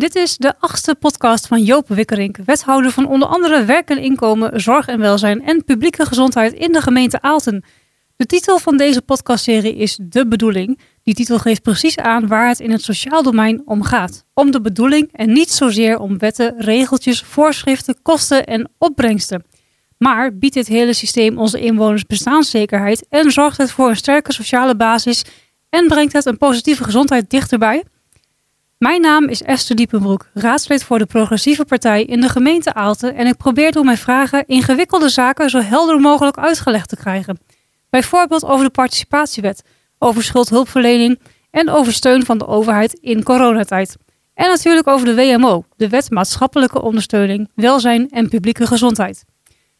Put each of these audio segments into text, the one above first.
Dit is de achtste podcast van Joop Wikkerink, wethouder van onder andere werk en inkomen, zorg en welzijn en publieke gezondheid in de gemeente Aalten. De titel van deze podcastserie is De Bedoeling. Die titel geeft precies aan waar het in het sociaal domein om gaat. Om de bedoeling en niet zozeer om wetten, regeltjes, voorschriften, kosten en opbrengsten. Maar biedt dit hele systeem onze inwoners bestaanszekerheid en zorgt het voor een sterke sociale basis en brengt het een positieve gezondheid dichterbij? Mijn naam is Esther Diepenbroek, raadslid voor de Progressieve Partij in de gemeente Aalten en ik probeer door mijn vragen ingewikkelde zaken zo helder mogelijk uitgelegd te krijgen. Bijvoorbeeld over de participatiewet, over schuldhulpverlening en over steun van de overheid in coronatijd. En natuurlijk over de WMO, de Wet Maatschappelijke Ondersteuning, Welzijn en Publieke Gezondheid.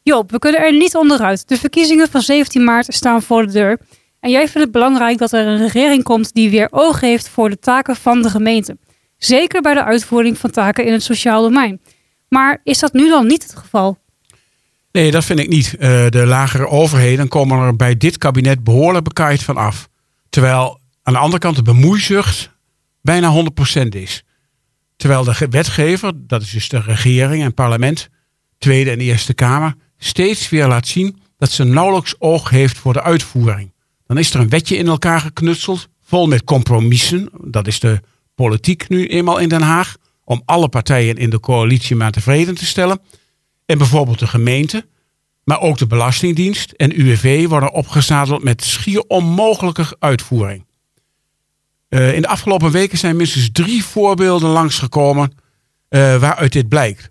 Joop, we kunnen er niet onderuit. De verkiezingen van 17 maart staan voor de deur. En jij vindt het belangrijk dat er een regering komt die weer oog heeft voor de taken van de gemeente. Zeker bij de uitvoering van taken in het sociaal domein. Maar is dat nu dan niet het geval? Nee, dat vind ik niet. Uh, de lagere overheden komen er bij dit kabinet behoorlijk bekaaid van af. Terwijl aan de andere kant de bemoeizucht bijna 100% is. Terwijl de wetgever, dat is dus de regering en parlement, Tweede en Eerste Kamer, steeds weer laat zien dat ze nauwelijks oog heeft voor de uitvoering. Dan is er een wetje in elkaar geknutseld, vol met compromissen. Dat is de politiek nu eenmaal in Den Haag. Om alle partijen in de coalitie maar tevreden te stellen. En bijvoorbeeld de gemeente, maar ook de Belastingdienst en UWV worden opgezadeld met schier onmogelijke uitvoering. Uh, in de afgelopen weken zijn minstens drie voorbeelden langsgekomen uh, waaruit dit blijkt.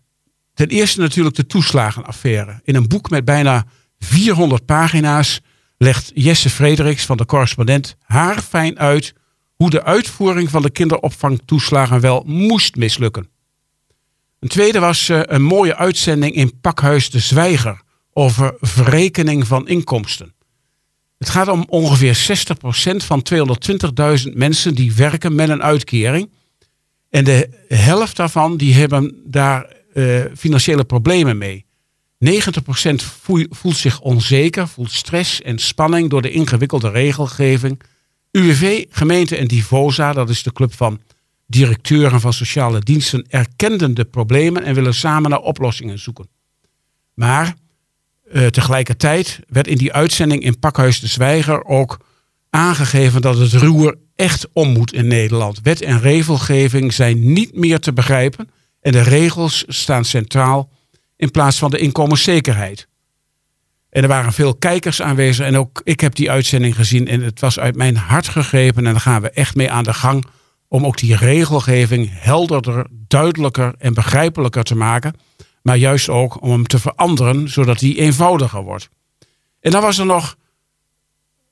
Ten eerste natuurlijk de toeslagenaffaire. In een boek met bijna 400 pagina's legt Jesse Frederiks van de correspondent haar fijn uit hoe de uitvoering van de kinderopvangtoeslagen wel moest mislukken. Een tweede was uh, een mooie uitzending in Pakhuis de Zwijger over verrekening van inkomsten. Het gaat om ongeveer 60% van 220.000 mensen die werken met een uitkering. En de helft daarvan die hebben daar uh, financiële problemen mee. 90% voelt zich onzeker, voelt stress en spanning door de ingewikkelde regelgeving. UWV, gemeente en Divosa, dat is de club van directeuren van sociale diensten, erkenden de problemen en willen samen naar oplossingen zoeken. Maar uh, tegelijkertijd werd in die uitzending in Pakhuis de Zwijger ook aangegeven dat het roer echt om moet in Nederland. Wet en regelgeving zijn niet meer te begrijpen en de regels staan centraal in plaats van de inkomenszekerheid. En er waren veel kijkers aanwezig en ook ik heb die uitzending gezien en het was uit mijn hart gegrepen en daar gaan we echt mee aan de gang om ook die regelgeving helderder, duidelijker en begrijpelijker te maken, maar juist ook om hem te veranderen zodat die eenvoudiger wordt. En dan was er nog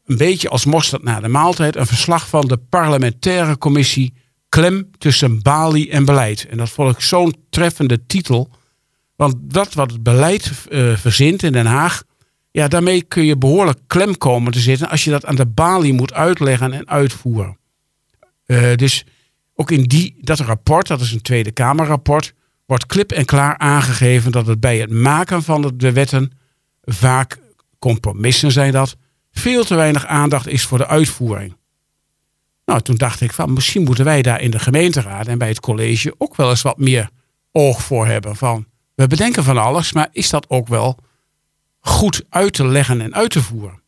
een beetje als mosterd na de maaltijd een verslag van de parlementaire commissie Klem tussen Bali en beleid. En dat vond ik zo'n treffende titel. Want dat wat het beleid uh, verzint in Den Haag, ja, daarmee kun je behoorlijk klem komen te zitten als je dat aan de balie moet uitleggen en uitvoeren. Uh, dus ook in die, dat rapport, dat is een Tweede Kamerrapport, wordt klip en klaar aangegeven dat het bij het maken van de wetten vaak compromissen zijn dat, veel te weinig aandacht is voor de uitvoering. Nou, toen dacht ik van misschien moeten wij daar in de gemeenteraad en bij het college ook wel eens wat meer oog voor hebben. Van we bedenken van alles, maar is dat ook wel goed uit te leggen en uit te voeren?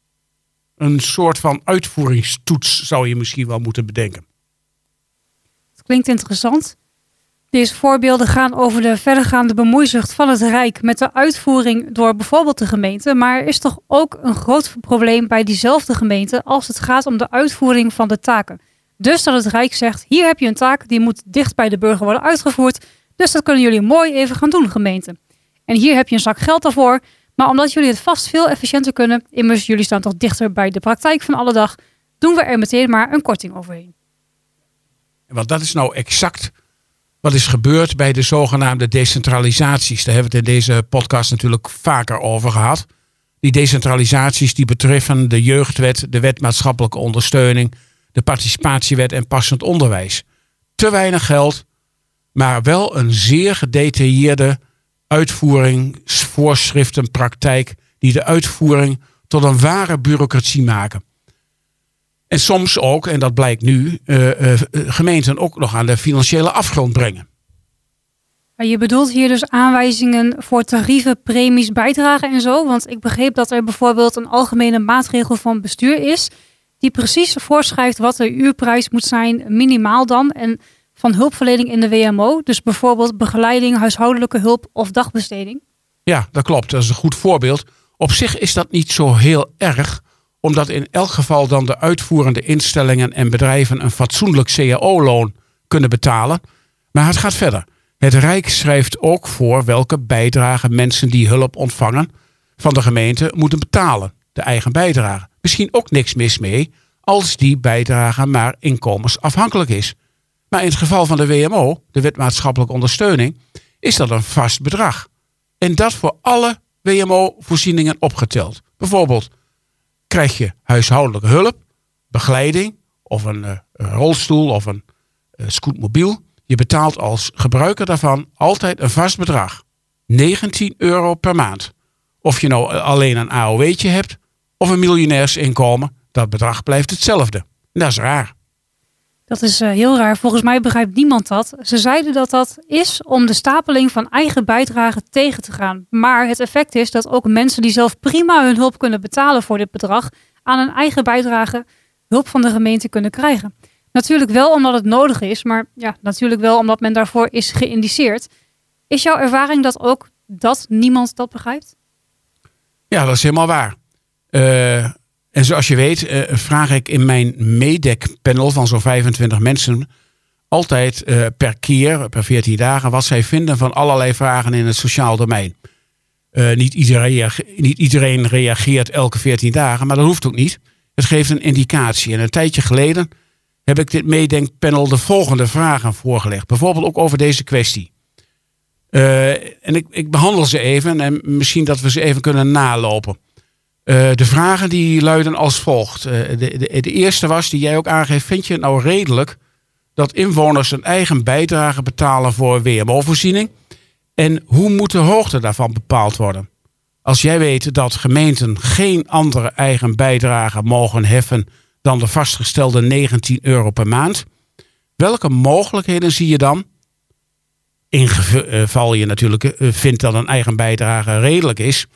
Een soort van uitvoeringstoets zou je misschien wel moeten bedenken. Het klinkt interessant. Deze voorbeelden gaan over de verdergaande bemoeizucht van het Rijk met de uitvoering door bijvoorbeeld de gemeente. Maar er is toch ook een groot probleem bij diezelfde gemeente als het gaat om de uitvoering van de taken. Dus dat het Rijk zegt: hier heb je een taak, die moet dicht bij de burger worden uitgevoerd. Dus dat kunnen jullie mooi even gaan doen, gemeente. En hier heb je een zak geld daarvoor. Maar omdat jullie het vast veel efficiënter kunnen, immers jullie staan toch dichter bij de praktijk van alle dag, doen we er meteen maar een korting overheen. Want dat is nou exact wat is gebeurd bij de zogenaamde decentralisaties. Daar hebben we het in deze podcast natuurlijk vaker over gehad. Die decentralisaties die betreffen de jeugdwet, de wet maatschappelijke ondersteuning, de participatiewet en passend onderwijs. Te weinig geld, maar wel een zeer gedetailleerde uitvoering, voorschriften, praktijk, die de uitvoering tot een ware bureaucratie maken. En soms ook, en dat blijkt nu, uh, uh, gemeenten ook nog aan de financiële afgrond brengen. Je bedoelt hier dus aanwijzingen voor tarieven, premies, bijdragen en zo. Want ik begreep dat er bijvoorbeeld een algemene maatregel van bestuur is. Die precies voorschrijft wat de uurprijs moet zijn, minimaal dan. En van hulpverlening in de WMO. Dus bijvoorbeeld begeleiding, huishoudelijke hulp of dagbesteding. Ja, dat klopt. Dat is een goed voorbeeld. Op zich is dat niet zo heel erg, omdat in elk geval dan de uitvoerende instellingen en bedrijven een fatsoenlijk cao-loon kunnen betalen. Maar het gaat verder. Het Rijk schrijft ook voor welke bijdrage mensen die hulp ontvangen van de gemeente moeten betalen. De eigen bijdrage. Misschien ook niks mis mee als die bijdrage maar inkomensafhankelijk is. Maar in het geval van de WMO, de Wet Maatschappelijke Ondersteuning, is dat een vast bedrag. En dat voor alle WMO-voorzieningen opgeteld. Bijvoorbeeld krijg je huishoudelijke hulp, begeleiding of een, uh, rolstoel of een uh, scootmobiel. Je betaalt als gebruiker daarvan altijd een vast bedrag. 19 euro per maand. Of je nou alleen een AOW'tje hebt of een miljonairsinkomen, dat bedrag blijft hetzelfde. Dat is raar. Dat is uh, heel raar. Volgens mij begrijpt niemand dat. Ze zeiden dat dat is om de stapeling van eigen bijdragen tegen te gaan. Maar het effect is dat ook mensen die zelf prima hun hulp kunnen betalen voor dit bedrag, aan een eigen bijdrage hulp van de gemeente kunnen krijgen. Natuurlijk wel omdat het nodig is, maar ja, natuurlijk wel omdat men daarvoor is geïndiceerd. Is jouw ervaring dat ook dat niemand dat begrijpt? Ja, dat is helemaal waar. Uh, en zoals je weet uh, vraag ik in mijn MEDEC-panel van zo'n 25 mensen altijd uh, per keer, per 14 dagen, wat zij vinden van allerlei vragen in het sociaal domein. Uh, niet, iedereen, niet iedereen reageert elke 14 dagen, maar dat hoeft ook niet. Het geeft een indicatie. En een tijdje geleden heb ik dit meedenkpanel de volgende vragen voorgelegd. Bijvoorbeeld ook over deze kwestie. en ik, ik behandel ze even en misschien dat we ze even kunnen nalopen. Uh, de vragen die luiden als volgt. Uh, de, de, de, eerste was, die jij ook aangeeft, vind je het nou redelijk dat inwoners een eigen bijdrage betalen voor WMO-voorziening? En hoe moet de hoogte daarvan bepaald worden? Als jij weet dat gemeenten geen andere eigen bijdrage mogen heffen dan de vastgestelde 19 euro per maand, welke mogelijkheden zie je dan? In geval je natuurlijk vindt dat een eigen bijdrage redelijk is,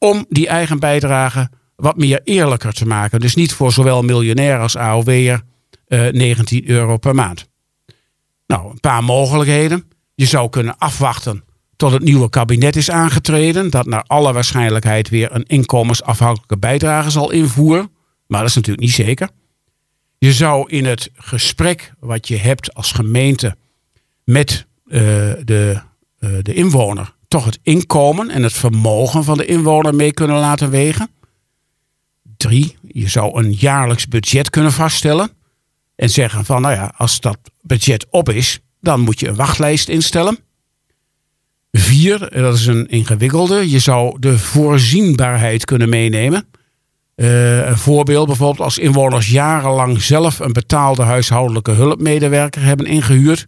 om die eigen bijdrage wat meer eerlijker te maken. Dus niet voor zowel miljonair als AOW'er uh, 19 euro per maand. Nou, een paar mogelijkheden. Je zou kunnen afwachten tot het nieuwe kabinet is aangetreden. Dat naar alle waarschijnlijkheid weer een inkomensafhankelijke bijdrage zal invoeren. Maar dat is natuurlijk niet zeker. Je zou in het gesprek wat je hebt als gemeente met uh, de, uh, de inwoner toch het inkomen en het vermogen van de inwoner mee kunnen laten wegen. Drie, je zou een jaarlijks budget kunnen vaststellen. En zeggen van, nou ja, als dat budget op is, dan moet je een wachtlijst instellen. Vier, dat is een ingewikkelde, je zou de voorzienbaarheid kunnen meenemen. Uh, een voorbeeld bijvoorbeeld als inwoners jarenlang zelf een betaalde huishoudelijke hulpmedewerker hebben ingehuurd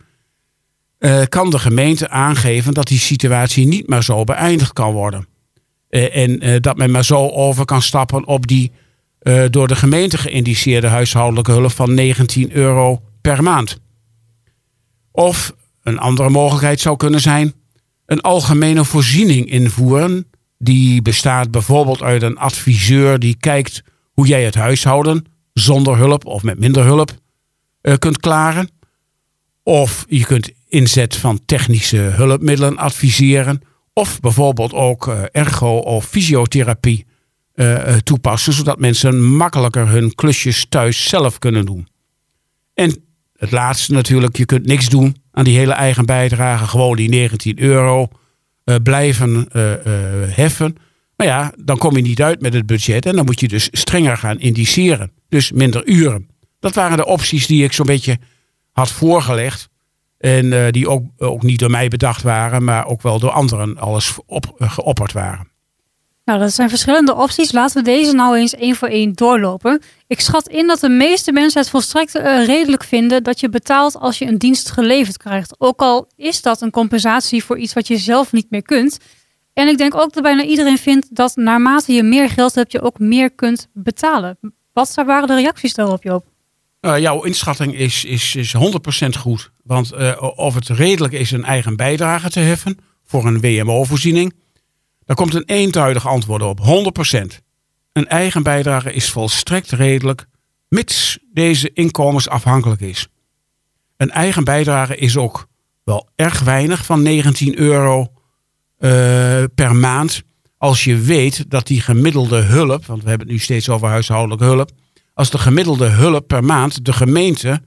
uh, kan de gemeente aangeven dat die situatie niet meer zo beëindigd kan worden. Uh, en uh, dat men maar zo over kan stappen op die door de gemeente geïndiceerde huishoudelijke hulp van 19 euro per maand. Of een andere mogelijkheid zou kunnen zijn een algemene voorziening invoeren. Die bestaat bijvoorbeeld uit een adviseur die kijkt hoe jij het huishouden zonder hulp of met minder hulp kunt klaren. Of je kunt inzet van technische hulpmiddelen adviseren. Of bijvoorbeeld ook uh, ergo- of fysiotherapie uh, toepassen, zodat mensen makkelijker hun klusjes thuis zelf kunnen doen. En het laatste natuurlijk, je kunt niks doen aan die hele eigen bijdrage, gewoon die 19 euro blijven heffen. Maar ja, dan kom je niet uit met het budget en dan moet je dus strenger gaan indiceren. Dus minder uren. Dat waren de opties die ik zo'n beetje had voorgelegd. En uh, die ook, ook niet door mij bedacht waren, maar ook wel door anderen alles op, uh, geopperd waren. Nou, dat zijn verschillende opties. Laten we deze nou eens één voor één doorlopen. Ik schat in dat de meeste mensen het volstrekt uh, redelijk vinden dat je betaalt als je een dienst geleverd krijgt. Ook al is dat een compensatie voor iets wat je zelf niet meer kunt. En ik denk ook dat bijna iedereen vindt dat naarmate je meer geld hebt, je ook meer kunt betalen. Wat waren de reacties daarop, Joop? Uh, jouw inschatting is, is, is 100% goed. Want uh, of het redelijk is een eigen bijdrage te heffen voor een WMO-voorziening, daar komt een eenduidig antwoord op. 100%. Een eigen bijdrage is volstrekt redelijk, mits deze inkomensafhankelijk is. Een eigen bijdrage is ook wel erg weinig van 19 euro uh, per maand. Als je weet dat die gemiddelde hulp, want we hebben het nu steeds over huishoudelijke hulp, als de gemiddelde hulp per maand de gemeente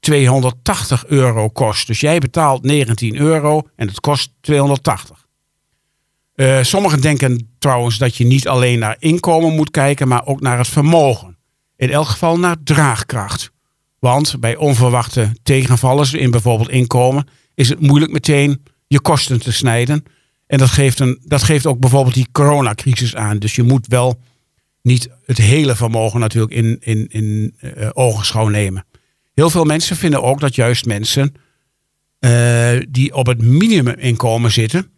280 euro kost. Dus jij betaalt 19 euro en het kost 280. Uh, sommigen denken trouwens dat je niet alleen naar inkomen moet kijken, maar ook naar het vermogen. In elk geval naar draagkracht. Want bij onverwachte tegenvallers in bijvoorbeeld inkomen is het moeilijk meteen je kosten te snijden. En dat geeft, een, dat geeft ook bijvoorbeeld die coronacrisis aan. Dus je moet wel niet het hele vermogen natuurlijk in, in, in uh, ogenschouw nemen. Heel veel mensen vinden ook dat juist mensen uh, die op het minimuminkomen zitten,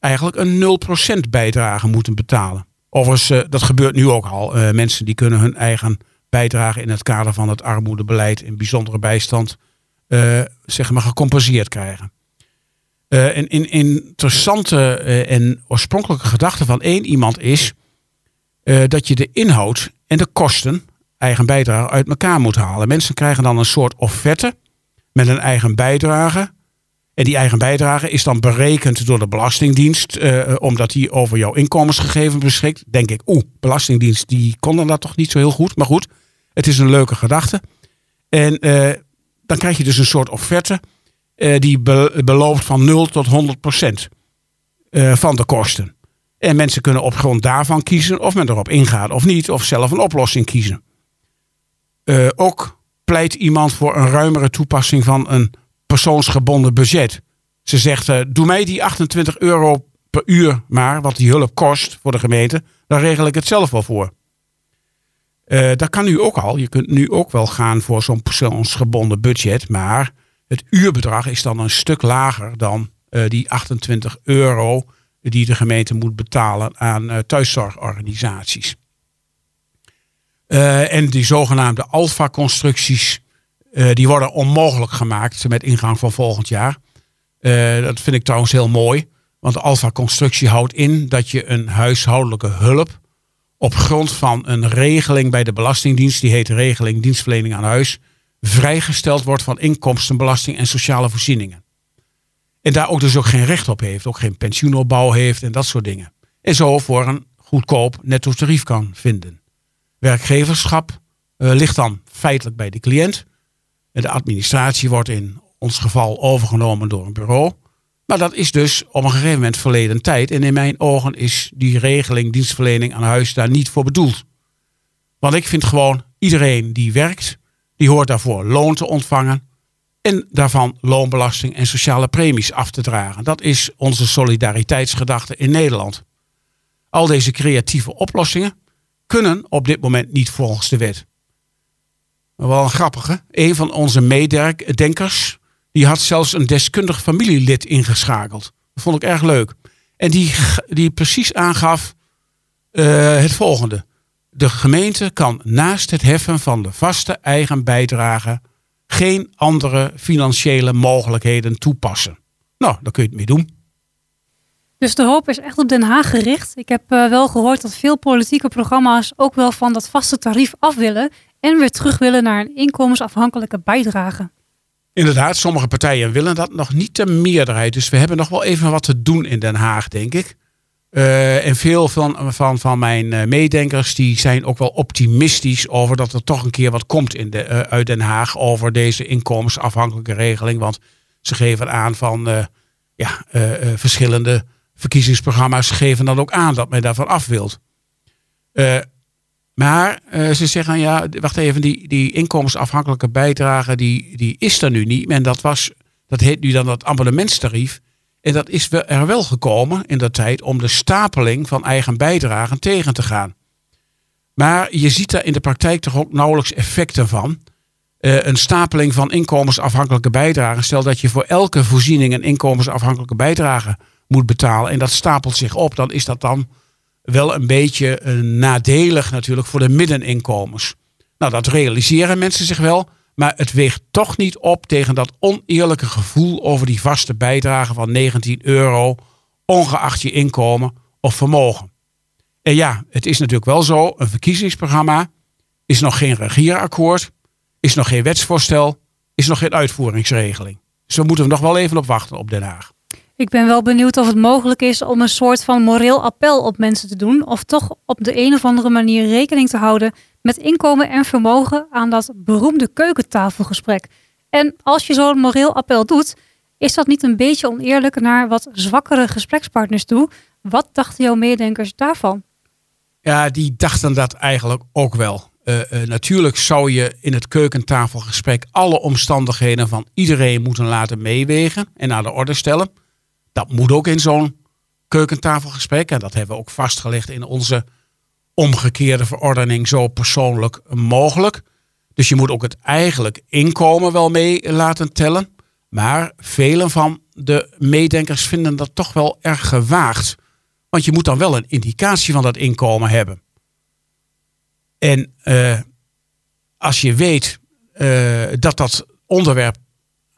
eigenlijk een 0% bijdrage moeten betalen. Overigens, uh, dat gebeurt nu ook al. mensen die kunnen hun eigen bijdrage in het kader van het armoedebeleid in bijzondere bijstand zeg maar gecompenseerd krijgen. een, een interessante en oorspronkelijke gedachte van één iemand is uh, dat je de inhoud en de kosten, eigen bijdrage, uit elkaar moet halen. Mensen krijgen dan een soort offerte met een eigen bijdrage. En die eigen bijdrage is dan berekend door de Belastingdienst, uh, omdat die over jouw inkomensgegevens beschikt. Denk ik, oeh, Belastingdienst, die kon dan dat toch niet zo heel goed. Maar goed, het is een leuke gedachte. En dan krijg je dus een soort offerte die be belooft van 0 tot 100 procent van de kosten. En mensen kunnen op grond daarvan kiezen of men erop ingaat of niet, of zelf een oplossing kiezen. Uh, ook pleit iemand voor een ruimere toepassing van een persoonsgebonden budget. Ze zegt, uh, doe mij die 28 euro per uur maar, wat die hulp kost voor de gemeente, dan regel ik het zelf wel voor. Uh, dat kan nu ook al. Je kunt nu ook wel gaan voor zo'n persoonsgebonden budget, maar het uurbedrag is dan een stuk lager dan die 28 euro die de gemeente moet betalen aan uh, thuiszorgorganisaties. Uh, en die zogenaamde alfa-constructies, uh, die worden onmogelijk gemaakt met ingang van volgend jaar. dat vind ik trouwens heel mooi, want de alfa-constructie houdt in dat je een huishoudelijke hulp op grond van een regeling bij de Belastingdienst, die heet regeling dienstverlening aan huis, vrijgesteld wordt van inkomstenbelasting en sociale voorzieningen. En daar ook dus ook geen recht op heeft. Ook geen pensioenopbouw heeft en dat soort dingen. En zo voor een goedkoop netto tarief kan vinden. Werkgeverschap uh, ligt dan feitelijk bij de cliënt. En de administratie wordt in ons geval overgenomen door een bureau. Maar dat is dus op een gegeven moment verleden tijd. En in mijn ogen is die regeling dienstverlening aan huis daar niet voor bedoeld. Want ik vind gewoon iedereen die werkt, die hoort daarvoor loon te ontvangen en daarvan loonbelasting en sociale premies af te dragen. Dat is onze solidariteitsgedachte in Nederland. Al deze creatieve oplossingen kunnen op dit moment niet volgens de wet. Maar wel een grappige. Een van onze meedenkers, die had zelfs een deskundig familielid ingeschakeld. Dat vond ik erg leuk. En die, die precies aangaf uh, het volgende. De gemeente kan naast het heffen van de vaste eigen bijdrage geen andere financiële mogelijkheden toepassen. Nou, daar kun je het mee doen. Dus de hoop is echt op Den Haag gericht. Ik heb uh, wel gehoord dat veel politieke programma's ook wel van dat vaste tarief af willen en weer terug willen naar een inkomensafhankelijke bijdrage. Inderdaad, sommige partijen willen dat nog niet de meerderheid. Dus we hebben nog wel even wat te doen in Den Haag, denk ik. Uh, en veel van, van, van mijn uh, meedenkers die zijn ook wel optimistisch over dat er toch een keer wat komt in de, uh, uit Den Haag over deze inkomensafhankelijke regeling. Want ze geven aan van ja, verschillende verkiezingsprogramma's geven dan ook aan dat men daarvan af wilt. maar ze zeggen ja, wacht even, die, die inkomensafhankelijke bijdrage die, die is er nu niet. En dat was, dat heet nu dan dat abonnementstarief. En dat is er wel gekomen in de tijd om de stapeling van eigen bijdragen tegen te gaan. Maar je ziet daar in de praktijk toch ook nauwelijks effecten van. Uh, een stapeling van inkomensafhankelijke bijdragen. Stel dat je voor elke voorziening een inkomensafhankelijke bijdrage moet betalen. En dat stapelt zich op. Dan is dat dan wel een beetje uh, nadelig natuurlijk voor de middeninkomens. Nou, dat realiseren mensen zich wel. Maar het weegt toch niet op tegen dat oneerlijke gevoel over die vaste bijdrage van 19 euro, ongeacht je inkomen of vermogen. En ja, het is natuurlijk wel zo, een verkiezingsprogramma is nog geen regeerakkoord, is nog geen wetsvoorstel, is nog geen uitvoeringsregeling. Dus we moeten er nog wel even op wachten op Den Haag. Ik ben wel benieuwd of het mogelijk is om een soort van moreel appel op mensen te doen. Of toch op de een of andere manier rekening te houden met inkomen en vermogen aan dat beroemde keukentafelgesprek. En als je zo'n moreel appel doet, is dat niet een beetje oneerlijk naar wat zwakkere gesprekspartners toe? Wat dachten jouw mededenkers daarvan? Ja, die dachten dat eigenlijk ook wel. Uh, uh, natuurlijk zou je in het keukentafelgesprek alle omstandigheden van iedereen moeten laten meewegen en naar de orde stellen. Dat moet ook in zo'n keukentafelgesprek. En dat hebben we ook vastgelegd in onze omgekeerde verordening zo persoonlijk mogelijk. Dus je moet ook het eigenlijk inkomen wel mee laten tellen. Maar velen van de meedenkers vinden dat toch wel erg gewaagd. Want je moet dan wel een indicatie van dat inkomen hebben. En uh, als je weet uh, dat dat onderwerp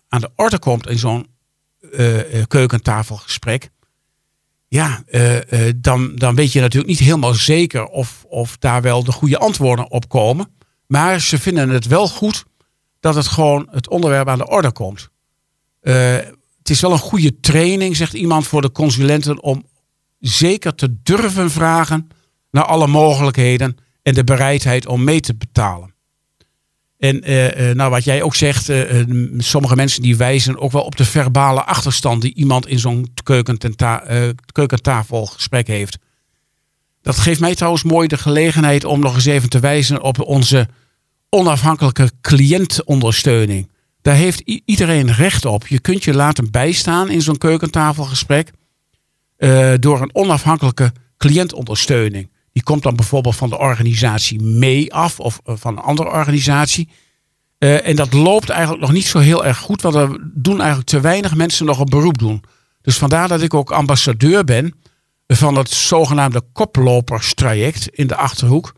aan de orde komt in zo'n uh, keukentafelgesprek. Ja, dan, dan weet je natuurlijk niet helemaal zeker of, of daar wel de goede antwoorden op komen. Maar ze vinden het wel goed dat het gewoon het onderwerp aan de orde komt. het is wel een goede training, zegt iemand voor de consulenten, om zeker te durven vragen naar alle mogelijkheden en de bereidheid om mee te betalen. En uh, nou, wat jij ook zegt, uh, sommige mensen die wijzen ook wel op de verbale achterstand die iemand in zo'n keukentafelgesprek heeft. Dat geeft mij trouwens mooi de gelegenheid om nog eens even te wijzen op onze onafhankelijke cliëntondersteuning. Daar heeft iedereen recht op. Je kunt je laten bijstaan in zo'n keukentafelgesprek door een onafhankelijke cliëntondersteuning. Die komt dan bijvoorbeeld van de organisatie mee af of eh, van een andere organisatie. Uh, en dat loopt eigenlijk nog niet zo heel erg goed, want er doen eigenlijk te weinig mensen nog een beroep doen. Dus vandaar dat ik ook ambassadeur ben van het zogenaamde koploperstraject in de Achterhoek.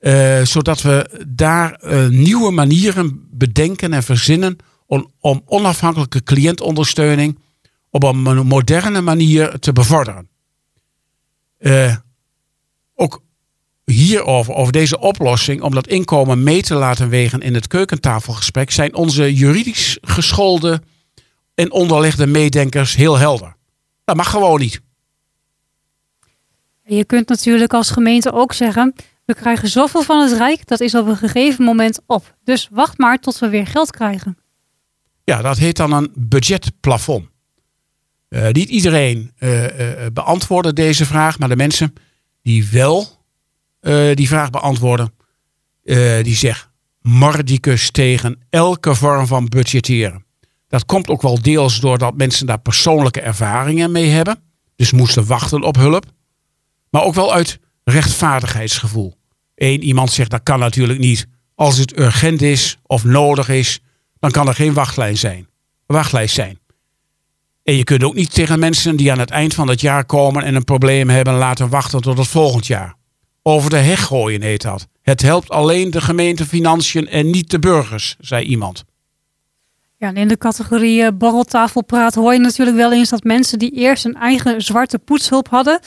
Uh, zodat we daar nieuwe manieren bedenken en verzinnen om, om onafhankelijke cliëntondersteuning op een moderne manier te bevorderen. Uh, ook hierover, over deze oplossing, om dat inkomen mee te laten wegen in het keukentafelgesprek, zijn onze juridisch geschoolde en onderlegde meedenkers heel helder. Dat mag gewoon niet. Je kunt natuurlijk als gemeente ook zeggen: we krijgen zoveel van het Rijk, dat is op een gegeven moment op. Dus wacht maar tot we weer geld krijgen. Ja, dat heet dan een budgetplafond. Uh, niet iedereen uh, uh, beantwoordde deze vraag, maar de mensen die wel uh, die vraag beantwoorden. Uh, die zegt mordicus tegen elke vorm van budgetteren. Dat komt ook wel deels doordat mensen daar persoonlijke ervaringen mee hebben. Dus moesten wachten op hulp. Maar ook wel uit rechtvaardigheidsgevoel. Eén iemand zegt dat kan natuurlijk niet. Als het urgent is of nodig is, dan kan er geen wachtlijn zijn. Wachtlijst zijn. En je kunt ook niet tegen mensen die aan het eind van het jaar komen en een probleem hebben laten wachten tot het volgend jaar. Over de heg gooien heet dat. Het helpt alleen de gemeentefinanciën en niet de burgers, zei iemand. Ja, in de categorie uh, borreltafelpraat hoor je natuurlijk wel eens dat mensen die eerst een eigen zwarte poetshulp hadden,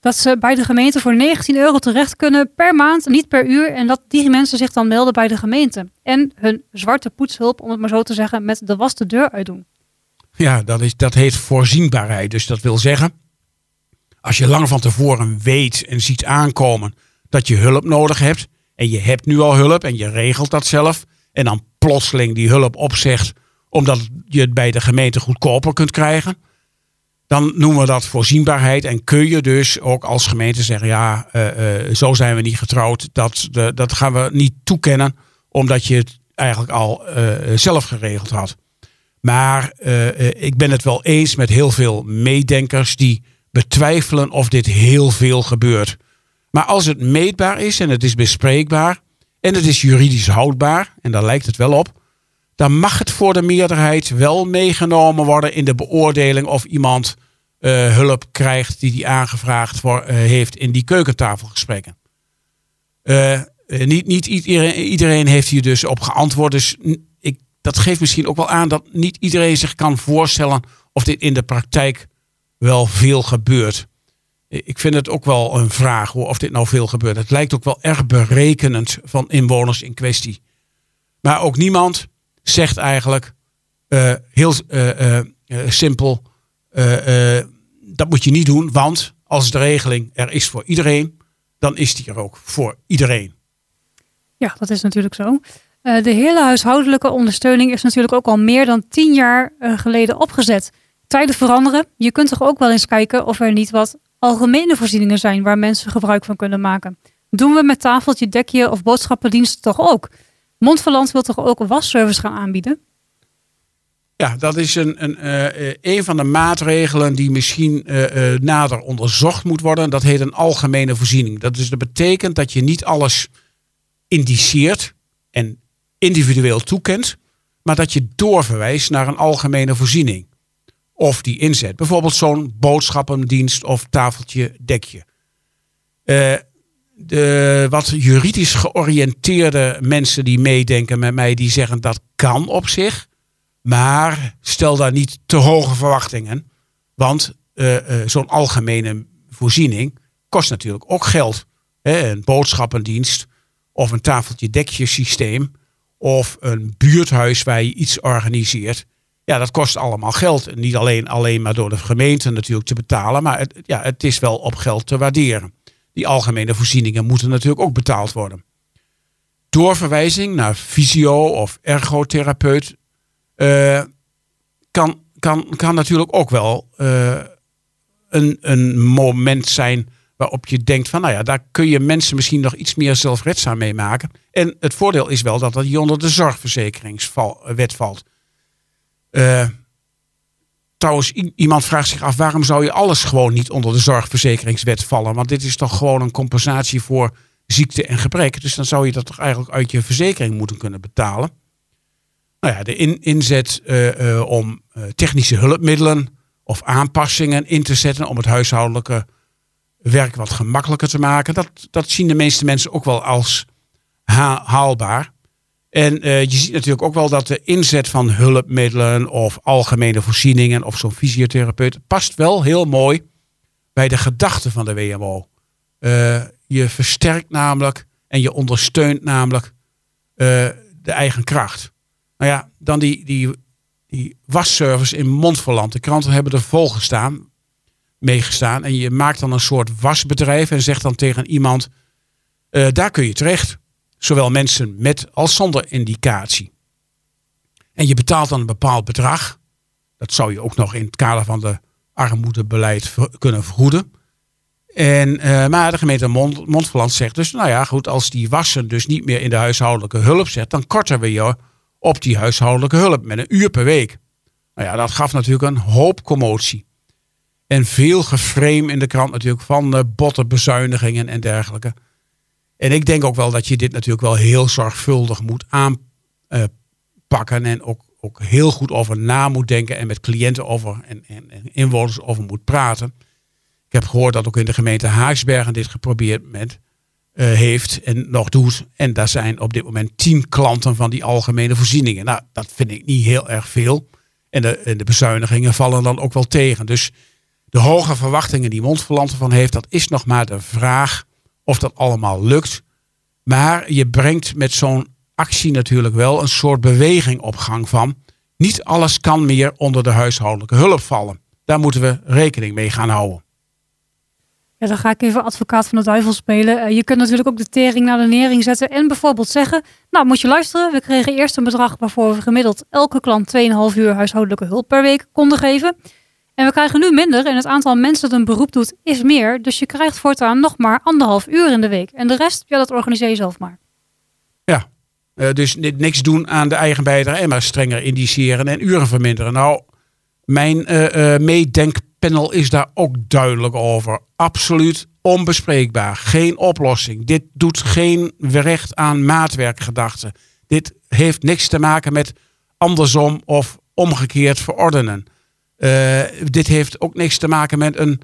dat ze bij de gemeente voor 19 euro terecht kunnen per maand, niet per uur. En dat die mensen zich dan melden bij de gemeente. En hun zwarte poetshulp, om het maar zo te zeggen, met de was de deur uitdoen. Ja, dat, is, dat heet voorzienbaarheid. Dus dat wil zeggen, als je lang van tevoren weet en ziet aankomen dat je hulp nodig hebt. En je hebt nu al hulp en je regelt dat zelf. En dan plotseling die hulp opzegt omdat je het bij de gemeente goedkoper kunt krijgen. Dan noemen we dat voorzienbaarheid. En kun je dus ook als gemeente zeggen: ja, uh, uh, zo zijn we niet getrouwd. Dat, dat gaan we niet toekennen, omdat je het eigenlijk al uh, zelf geregeld had. Maar uh, ik ben het wel eens met heel veel meedenkers die betwijfelen of dit heel veel gebeurt. Maar als het meetbaar is en het is bespreekbaar en het is juridisch houdbaar, en daar lijkt het wel op, dan mag het voor de meerderheid wel meegenomen worden in de beoordeling of iemand uh, hulp krijgt die die aangevraagd voor, heeft in die keukentafelgesprekken. niet niet iedereen, iedereen heeft hier dus op geantwoord. Dus dat geeft misschien ook wel aan dat niet iedereen zich kan voorstellen of dit in de praktijk wel veel gebeurt. Ik vind het ook wel een vraag of dit nou veel gebeurt. Het lijkt ook wel erg berekenend van inwoners in kwestie. Maar ook niemand zegt eigenlijk uh, heel uh, simpel: dat moet je niet doen, want als de regeling er is voor iedereen, dan is die er ook voor iedereen. Ja, dat is natuurlijk zo. De hele huishoudelijke ondersteuning is natuurlijk ook al meer dan tien jaar geleden opgezet. Tijden veranderen. Je kunt toch ook wel eens kijken of er niet wat algemene voorzieningen zijn waar mensen gebruik van kunnen maken. Doen we met tafeltje, dekje of boodschappendienst toch ook? Mondverland wil toch ook een wasservice gaan aanbieden? Ja, dat is een, een, uh, een van de maatregelen die misschien nader onderzocht moet worden. Dat heet een algemene voorziening. Dat, dus dat betekent dat je niet alles indiceert en individueel toekent, maar dat je doorverwijst naar een algemene voorziening of die inzet. Bijvoorbeeld zo'n boodschappendienst of tafeltje dekje. Uh, de wat juridisch georiënteerde mensen die meedenken met mij, die zeggen dat kan op zich. Maar stel daar niet te hoge verwachtingen. Want uh, uh, zo'n algemene voorziening kost natuurlijk ook geld. Hè? Een boodschappendienst of een tafeltje dekje systeem. Of een buurthuis waar je iets organiseert. Ja, dat kost allemaal geld. Niet alleen, alleen maar door de gemeente natuurlijk te betalen, maar het, ja, het is wel op geld te waarderen. Die algemene voorzieningen moeten natuurlijk ook betaald worden. Doorverwijzing naar fysio of ergotherapeut uh, kan, kan, kan natuurlijk ook wel uh, een, een moment zijn waarop je denkt van, nou ja, daar kun je mensen misschien nog iets meer zelfredzaam mee maken. En het voordeel is wel dat dat hier onder de zorgverzekeringswet valt. Uh, trouwens, iemand vraagt zich af waarom zou je alles gewoon niet onder de zorgverzekeringswet vallen? Want dit is toch gewoon een compensatie voor ziekte en gebrek. Dus dan zou je dat toch eigenlijk uit je verzekering moeten kunnen betalen. Nou ja, de in, inzet uh, uh, om technische hulpmiddelen of aanpassingen in te zetten om het huishoudelijke werk wat gemakkelijker te maken. Dat, dat zien de meeste mensen ook wel als haalbaar. En uh, je ziet natuurlijk ook wel dat de inzet van hulpmiddelen of algemene voorzieningen of zo'n fysiotherapeut past wel heel mooi bij de gedachten van de WMO. Uh, je versterkt namelijk en je ondersteunt namelijk uh, de eigen kracht. Nou ja, dan die, die, die wasservice in Montferland. De kranten hebben er vol gestaan, meegestaan. En je maakt dan een soort wasbedrijf en zegt dan tegen iemand, daar kun je terecht. Zowel mensen met als zonder indicatie. En je betaalt dan een bepaald bedrag. Dat zou je ook nog in het kader van de armoedebeleid kunnen vergoeden. En, uh, maar de gemeente Mond, zegt dus, nou ja, goed, als die wassen dus niet meer in de huishoudelijke hulp zet, dan korten we je op die huishoudelijke hulp met een uur per week. Nou ja, dat gaf natuurlijk een hoop commotie. En veel geframe in de krant natuurlijk van uh, botte bezuinigingen en dergelijke. En ik denk ook wel dat je dit natuurlijk wel heel zorgvuldig moet aanpakken. en ook, ook heel goed over na moet denken. En met cliënten over en, en, inwoners over moet praten. Ik heb gehoord dat ook in de gemeente Haagsbergen dit geprobeerd met, uh, heeft en nog doet. En daar zijn op dit moment tien klanten van die algemene voorzieningen. Nou, dat vind ik niet heel erg veel. En de, en de bezuinigingen vallen dan ook wel tegen. Dus de hoge verwachtingen die Mondverland van heeft, dat is nog maar de vraag of dat allemaal lukt. Maar je brengt met zo'n actie natuurlijk wel een soort beweging op gang van. Niet alles kan meer onder de huishoudelijke hulp vallen. Daar moeten we rekening mee gaan houden. Ja, dan ga ik even advocaat van de duivel spelen. Eh, je kunt natuurlijk ook de tering naar de nering zetten en bijvoorbeeld zeggen: Nou, moet je luisteren. We kregen eerst een bedrag waarvoor we gemiddeld elke klant 2,5 uur huishoudelijke hulp per week konden geven. En we krijgen nu minder en het aantal mensen dat een beroep doet is meer. Dus je krijgt voortaan nog maar anderhalf uur in de week. En de rest, ja, dat organiseer je zelf maar. Ja, uh, dus niks doen aan de eigen bijdrage en maar strenger indiceren en uren verminderen. Nou, mijn uh, meedenkpanel is daar ook duidelijk over. Absoluut onbespreekbaar. Geen oplossing. Dit doet geen recht aan maatwerkgedachten. Dit heeft niks te maken met andersom of omgekeerd verordenen. Uh, dit heeft ook niks te maken met een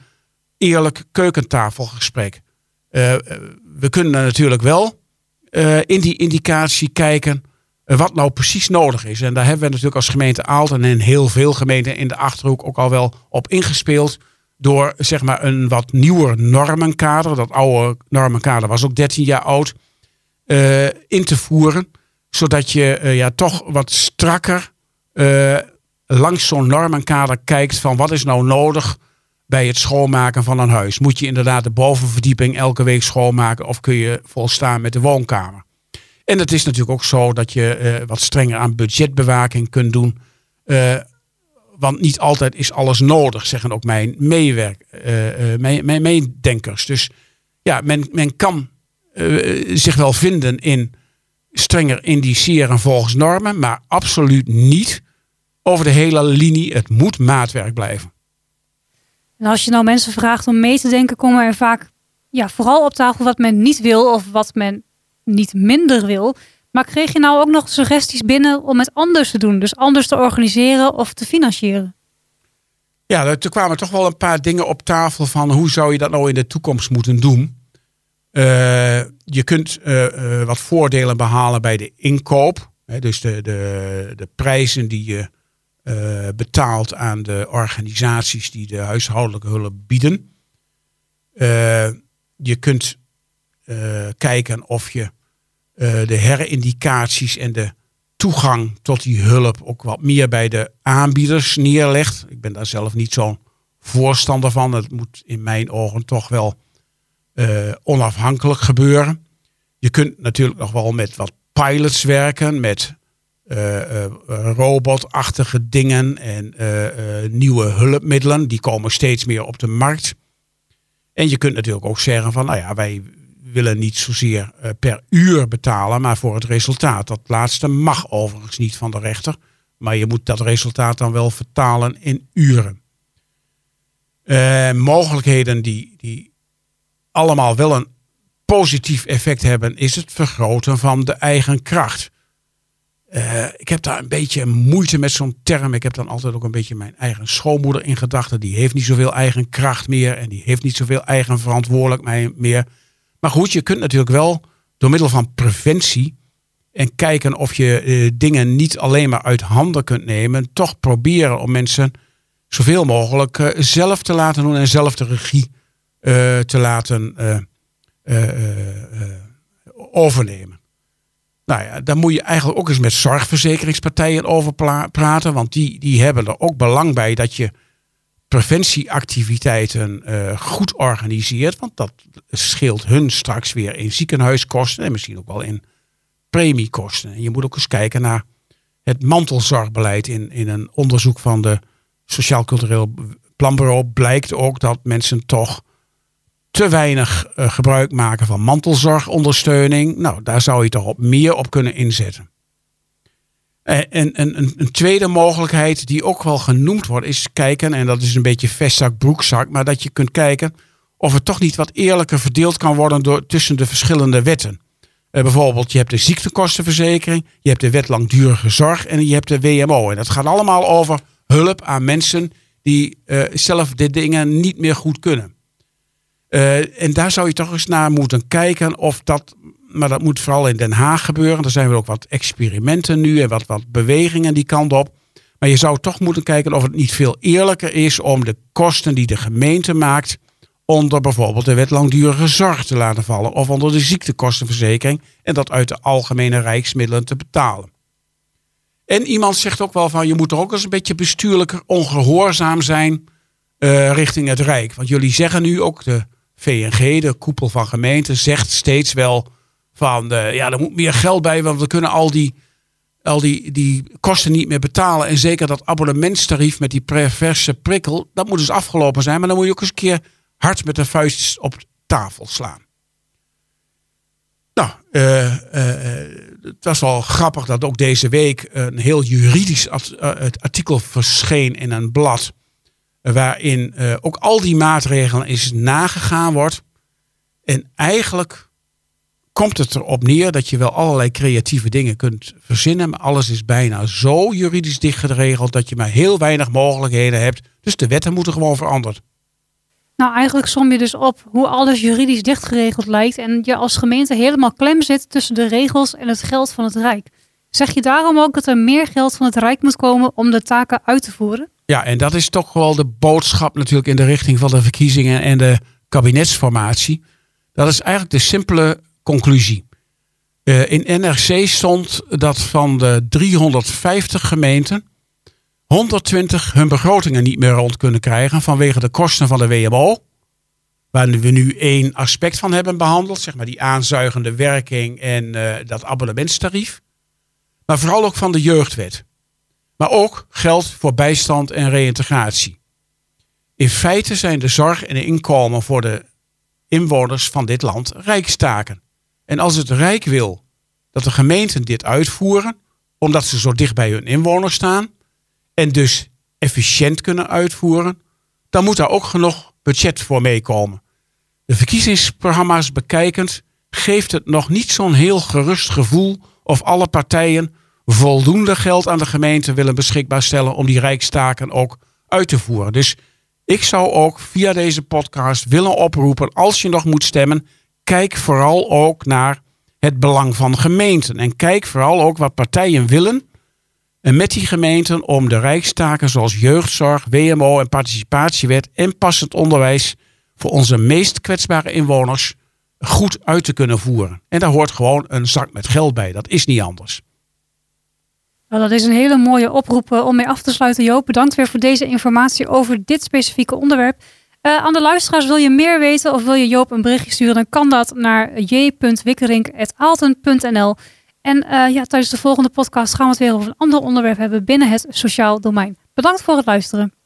eerlijk keukentafelgesprek. Uh, we kunnen natuurlijk wel in die indicatie kijken wat nou precies nodig is. En daar hebben we natuurlijk als gemeente Aalten en heel veel gemeenten in de Achterhoek ook al wel op ingespeeld. Door zeg maar een wat nieuwer normenkader, dat oude normenkader was ook 13 jaar oud, in te voeren. Zodat je ja, toch wat strakker langs zo'n normenkader kijkt van wat is nou nodig bij het schoonmaken van een huis. Moet je inderdaad de bovenverdieping elke week schoonmaken of kun je volstaan met de woonkamer? En het is natuurlijk ook zo dat je uh, wat strenger aan budgetbewaking kunt doen. Uh, want niet altijd is alles nodig, zeggen ook mijn, meewerk, uh, mijn, mijn meedenkers. Dus ja, men, men kan zich wel vinden in strenger indiceren volgens normen, maar absoluut niet over de hele linie. Het moet maatwerk blijven. En als je nou mensen vraagt om mee te denken, komen er vaak ja, vooral op tafel wat men niet wil of wat men niet minder wil. Maar kreeg je nou ook nog suggesties binnen om het anders te doen? Dus anders te organiseren of te financieren? Ja, er kwamen toch wel een paar dingen op tafel van hoe zou je dat nou in de toekomst moeten doen. Uh, je kunt uh, uh, wat voordelen behalen bij de inkoop. Hè, dus de, de, de prijzen die je betaalt aan de organisaties die de huishoudelijke hulp bieden. je kunt kijken of je de herindicaties en de toegang tot die hulp ook wat meer bij de aanbieders neerlegt. Ik ben daar zelf niet zo'n voorstander van. Het moet in mijn ogen toch wel onafhankelijk gebeuren. Je kunt natuurlijk nog wel met wat pilots werken, met robotachtige dingen en nieuwe hulpmiddelen. Die komen steeds meer op de markt. En je kunt natuurlijk ook zeggen van, nou ja, wij willen niet zozeer eh, per uur betalen, maar voor het resultaat. Dat laatste mag overigens niet van de rechter, maar je moet dat resultaat dan wel vertalen in uren. Mogelijkheden die, die allemaal wel een positief effect hebben, is het vergroten van de eigen kracht. Uh, ik heb daar een beetje moeite met zo'n term. Ik heb dan altijd ook een beetje mijn eigen schoonmoeder in gedachten. Die heeft niet zoveel eigen kracht meer en die heeft niet zoveel eigen verantwoordelijkheid meer. Maar goed, je kunt natuurlijk wel door middel van preventie en kijken of je eh, dingen niet alleen maar uit handen kunt nemen, toch proberen om mensen zoveel mogelijk uh, zelf te laten doen en zelf de regie te laten overnemen. Nou ja, daar moet je eigenlijk ook eens met zorgverzekeringspartijen over praten, want die, die hebben er ook belang bij dat je preventieactiviteiten uh, goed organiseert. Want dat scheelt hun straks weer in ziekenhuiskosten en misschien ook wel in premiekosten. En je moet ook eens kijken naar het mantelzorgbeleid. In, in een onderzoek van de Sociaal Cultureel Planbureau blijkt ook dat mensen toch te weinig uh, gebruik maken van mantelzorgondersteuning. Nou, daar zou je toch op meer op kunnen inzetten. Eh, en een, een, tweede mogelijkheid die ook wel genoemd wordt, is kijken, en dat is een beetje vestzak, broekzak, maar dat je kunt kijken of het toch niet wat eerlijker verdeeld kan worden door, tussen de verschillende wetten. Uh, bijvoorbeeld, je hebt de ziektekostenverzekering, je hebt de wet langdurige zorg en je hebt de WMO. En dat gaat allemaal over hulp aan mensen die zelf dit dingen niet meer goed kunnen. Uh, en daar zou je toch eens naar moeten kijken of dat maar dat moet vooral in Den Haag gebeuren. Er zijn ook wat experimenten nu en wat, wat bewegingen die kant op. Maar je zou toch moeten kijken of het niet veel eerlijker is om de kosten die de gemeente maakt onder bijvoorbeeld de wet langdurige zorg te laten vallen of onder de ziektekostenverzekering en dat uit de algemene rijksmiddelen te betalen. En iemand zegt ook wel van je moet er ook eens een beetje bestuurlijker ongehoorzaam zijn uh, richting het Rijk. Want jullie zeggen nu ook de VNG, de koepel van gemeenten, zegt steeds wel van uh, ja, er moet meer geld bij, want we kunnen al die, al die, die kosten niet meer betalen. En zeker dat abonnementstarief met die perverse prikkel, dat moet dus afgelopen zijn. Maar dan moet je ook eens een keer hard met de vuist op tafel slaan. Nou, uh, uh, het was wel grappig dat ook deze week een heel juridisch artikel verscheen in een blad. Waarin ook al die maatregelen is nagegaan wordt. En eigenlijk komt het erop neer dat je wel allerlei creatieve dingen kunt verzinnen. Maar alles is bijna zo juridisch dicht geregeld dat je maar heel weinig mogelijkheden hebt. Dus de wetten moeten gewoon veranderd. Nou, eigenlijk som je dus op hoe alles juridisch dichtgeregeld lijkt en je als gemeente helemaal klem zit tussen de regels en het geld van het Rijk. Zeg je daarom ook dat er meer geld van het Rijk moet komen om de taken uit te voeren? Ja, en dat is toch wel de boodschap natuurlijk in de richting van de verkiezingen en de kabinetsformatie. Dat is eigenlijk de simpele conclusie. Uh, in NRC stond dat van de 350 gemeenten 120 hun begrotingen niet meer rond kunnen krijgen vanwege de kosten van de WMO. Waar we nu één aspect van hebben behandeld, zeg maar die aanzuigende werking en uh, dat abonnementstarief. Maar vooral ook van de jeugdwet. Maar ook geld voor bijstand en reïntegratie. In feite zijn de zorg en de inkomen voor de inwoners van dit land rijkstaken. En als het Rijk wil dat de gemeenten dit uitvoeren, omdat ze zo dicht bij hun inwoners staan en dus efficiënt kunnen uitvoeren, dan moet daar ook genoeg budget voor meekomen. De verkiezingsprogramma's bekijkend geeft het nog niet zo'n heel gerust gevoel of alle partijen voldoende geld aan de gemeente willen beschikbaar stellen om die rijkstaken ook uit te voeren. Dus ik zou ook via deze podcast willen oproepen, als je nog moet stemmen, kijk vooral ook naar het belang van gemeenten. En kijk vooral ook wat partijen willen. En met die gemeenten om de rijkstaken zoals jeugdzorg, WMO en participatiewet en passend onderwijs voor onze meest kwetsbare inwoners goed uit te kunnen voeren. En daar hoort gewoon een zak met geld bij. Dat is niet anders. Dat is een hele mooie oproep eh, om mee af te sluiten. Joop, bedankt weer voor deze informatie over dit specifieke onderwerp. Uh, aan de luisteraars, wil je meer weten of wil je Joop een berichtje sturen, dan kan dat naar j.wikkerink.aalten.nl. En uh, ja, tijdens de volgende podcast gaan we het weer over een ander onderwerp hebben binnen het sociaal domein. Bedankt voor het luisteren.